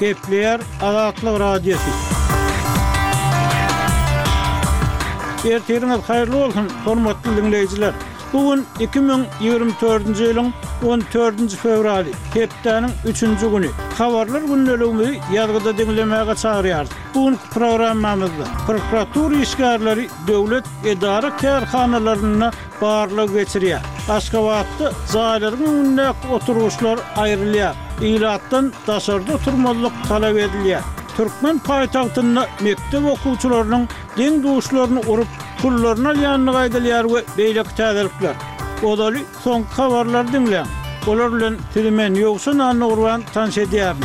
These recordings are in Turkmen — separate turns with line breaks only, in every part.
Gepleýär Azatlyk Radiosy. Ertiriňiz haýyrly bolsun, hormatly diňleýjiler! Bu gün iki müň ýigrimi dördünji ýylyň on dördünji fewraly, hepdäniň üçünji güni. Habarlar gündeligimizi ýazgyda diňlemäge çagyrýarys. Bu günki programmamyzda prokuratura işgärleri döwlet edara-kärhanalarynda barlag geçirýär. Aşgabatda jaýlaryň öňündäki oturgyçlar aýrylýar. Ilatdan daşarda oturmazlyk talap edilýär. Türkmen paýtagtynda mekdep okuwçylarynyň deň-duşlaryny urup, pullaryny alýandygy aýdylýar we beýleki täzelikler. Ozaly soňky habarlary diňläň. Olar bilen. Sizi men Ýowşan Annagurban tanyş edýärin.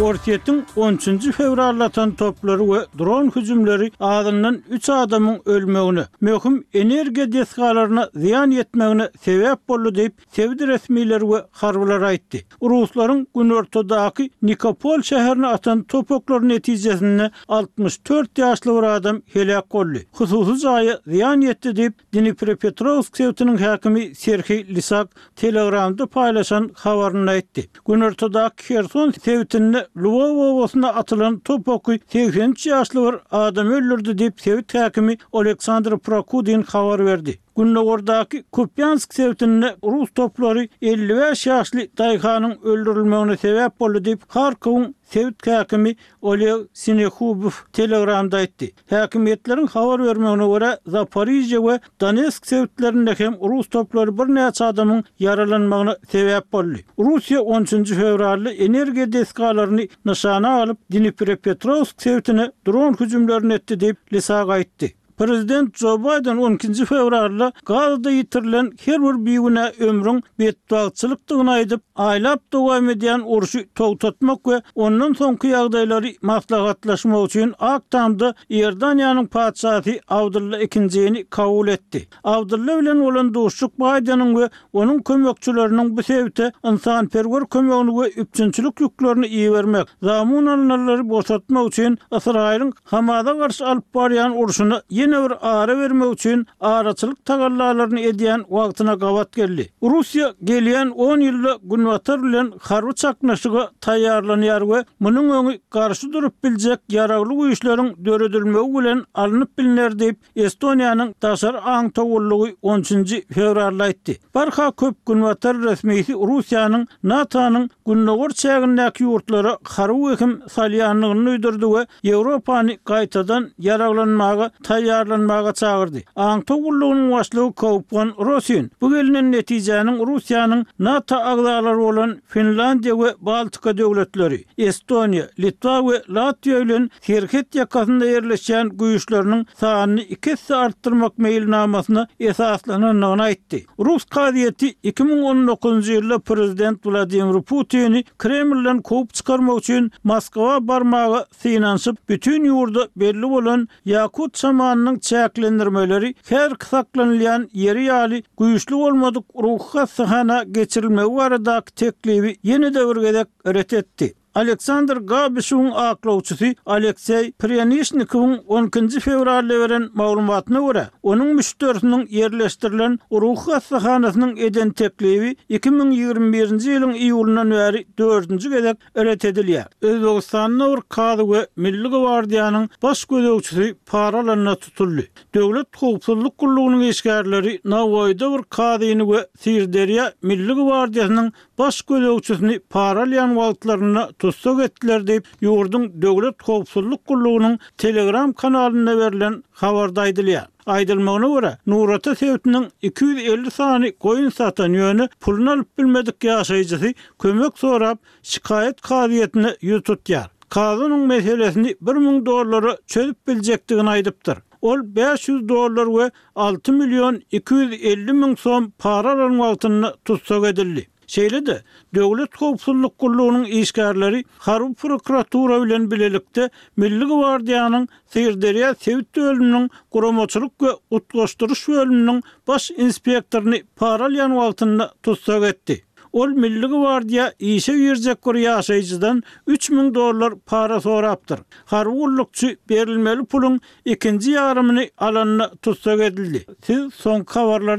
Orsýetiň on üçünji fewralda atan toplary we dron hüjümleri azyndan üç adamyň ölmegine, möhüm energiýa desgalaryna zyýan ýetmegine sebäp boldy diýip, sebit resmileri we harbylar aýtdy. Ruslaryň günortadaky Nikopol şäherine atan topaklary netijesinde altmyş dört ýaşly bir adam heläk boldy, hususy jaýa zyýan ýetdi diýip, Dniprepetrowsk sebitiniň häkimi Serhiý Lisak Telegramda paýlaşan habarynda aýtdy. Günortadaky Herson sebitinde Lwow obasyna atylan top oky segsen üç ýaşly bir adamy öldürdi diýip, sebit häkimi Oleksandr Prokudin habar berdi. Gündogardaky Kupýansk sebitinde rus toplary elli bäş ýaşly daýhanyň öldürilmegine sebäp boldy diýip, Harkowyň sebit häkimi Oleg Sinehubow Telegramda aýtdy. Häkimiýetleriň habar bermegine görä, Zaporizhýe we Donetsk sebitlerinde hem rus toplary birnäçe adamyň ýaralanmagyna sebäp boldy. Russiýa on üçünji fewralda energiýa desgalaryny nyşana alyp, Dniprepetrowsk sebitine dron hüjümlerini etdi diýip, Lysak aýtdy. Prezident Jo Baýden on ikinji fewralda Gazada ýitirilen her bir bigünä ömrüň betbagtçylykdygyny aýdyp, aýlap dowam edýän urşy togtatmak we ondan soňky ýagdaýlary maslahatlaşmak üçin Ak tamda Iordaniýanyň patyşasy Abdylla ikinjini kabul etdi. Abdylla bilen bolan duşuşyk Baýdeniň we Onuň kömekçileriniň bu sebite ynsanperwer kömegini we üpjünçilik ýüklerini ibermek, zamun alnanlary boşatmak üçin Ysraýylyň Hamasa garşy alyp barýan urşuna ýene bir ara bermek üçin araçylyk tagallalaryny edýän wagtyna gabat geldi. Russiýa gelýän on ýylda Günbatar bilen harby çaknyşyga taýýarlanýar we munuň öňi garşy durup biljek ýaragly güýçleriň döredilmegi bilen alnyp bilner diýip, Estoniýanyň daşary aň towullygy on üçünji fewralda aýtdy, barha köp günbatar resmisi Russiýanyň NATO-nyň gündogar çägindäki ýurtlara harby wehim salýandygyny duýdurdy we Ýewropany gaýtadan ýaraglanmaga taýýarlanmaga çagyrdy. Aň towullygynyň başlygy Kaupwan Rosin bu gelnen netijäniň Russiýanyň NATO agzalary bolan Finlandiýa we Baltika döwletleri, Estoniýa, Litwa we Latwiýa bilen serhet ýakasynda ýerleşýän güýçleriniň sanyny iki esse artdyrmak meýilnamasyna esaslanandygyny aýtdy. Rus kazyýeti iki müň on dokuzynjy ýylda prezident Wladimir Putini Kremlden kowup çykarmak üçin Moskwa barmaga synanyşyp, bütin ýurda belli bolan ýakut şamanynyň çäklendirmeleri häzirki saklanylýan ýeri ýaly güýçli bolmadyk ruhy hassahana geçirilmegi baradaky teklibi ýene-de bir gezek ret etdi. Aleksandr Gabişuwyň aklawçysy Alekseý Prýanişnikowyň on ikinji fewralda beren maglumatyna görä, onuň müşderisiniň ýerleşdirilen ruhy hassahanasynyň eden teklibi iki müň ýigrimi birinji ýylyň iýulyndan bäri dördünji gezek ret edilýär. Özbegistanda bir kazy we Milli gwardiýanyň baş gözegçisi para alanda tutuldy. Döwlet howpsuzlyk gullugynyň işgärleri Nawoýda bir kazyny we Syrderýa Milli gwardiýasynyň baş gözegçisini para alýan wagtlarynda tussag etdiler diýip, ýurduň Döwlet howpsuzlyk gullugynyň Telegram kanalynda berlen habarda aýdylýar. Aýdylmagyna görä, Nurata sebitiniň iki ýüz elli sany goýun satan, ýöne puluny alyp bilmedik ýaşaýjysy kömek sorap, şikaýat kazyýetine ýüz tutýar. Kazy onuň meselesini bir müň dollara çözüp biljekdigini aýdypdyr. Ol bäş ýüz dollar we alty million iki ýüz elli müň som para alan wagtynda tussag edildi. Şeýle-de, Döwlet howpsuzlyk gullugynyň işgärleri harby prokuratura bilen bilelikde Milli gwardiýanyň Syrderýa sebit bölüminiň guramaçylyk we utgaşdyryş bölüminiň baş inspektoryny para alýan wagtynda tussag etdi. Ol Milli gwardiýa işe girjek bir ýaşaýjydan üç müň dollar para sorapdyr. Harby gullukçy berilmeli puluň ikinji ýarymyny alanda tussag edildi. Siz soňky habarlarda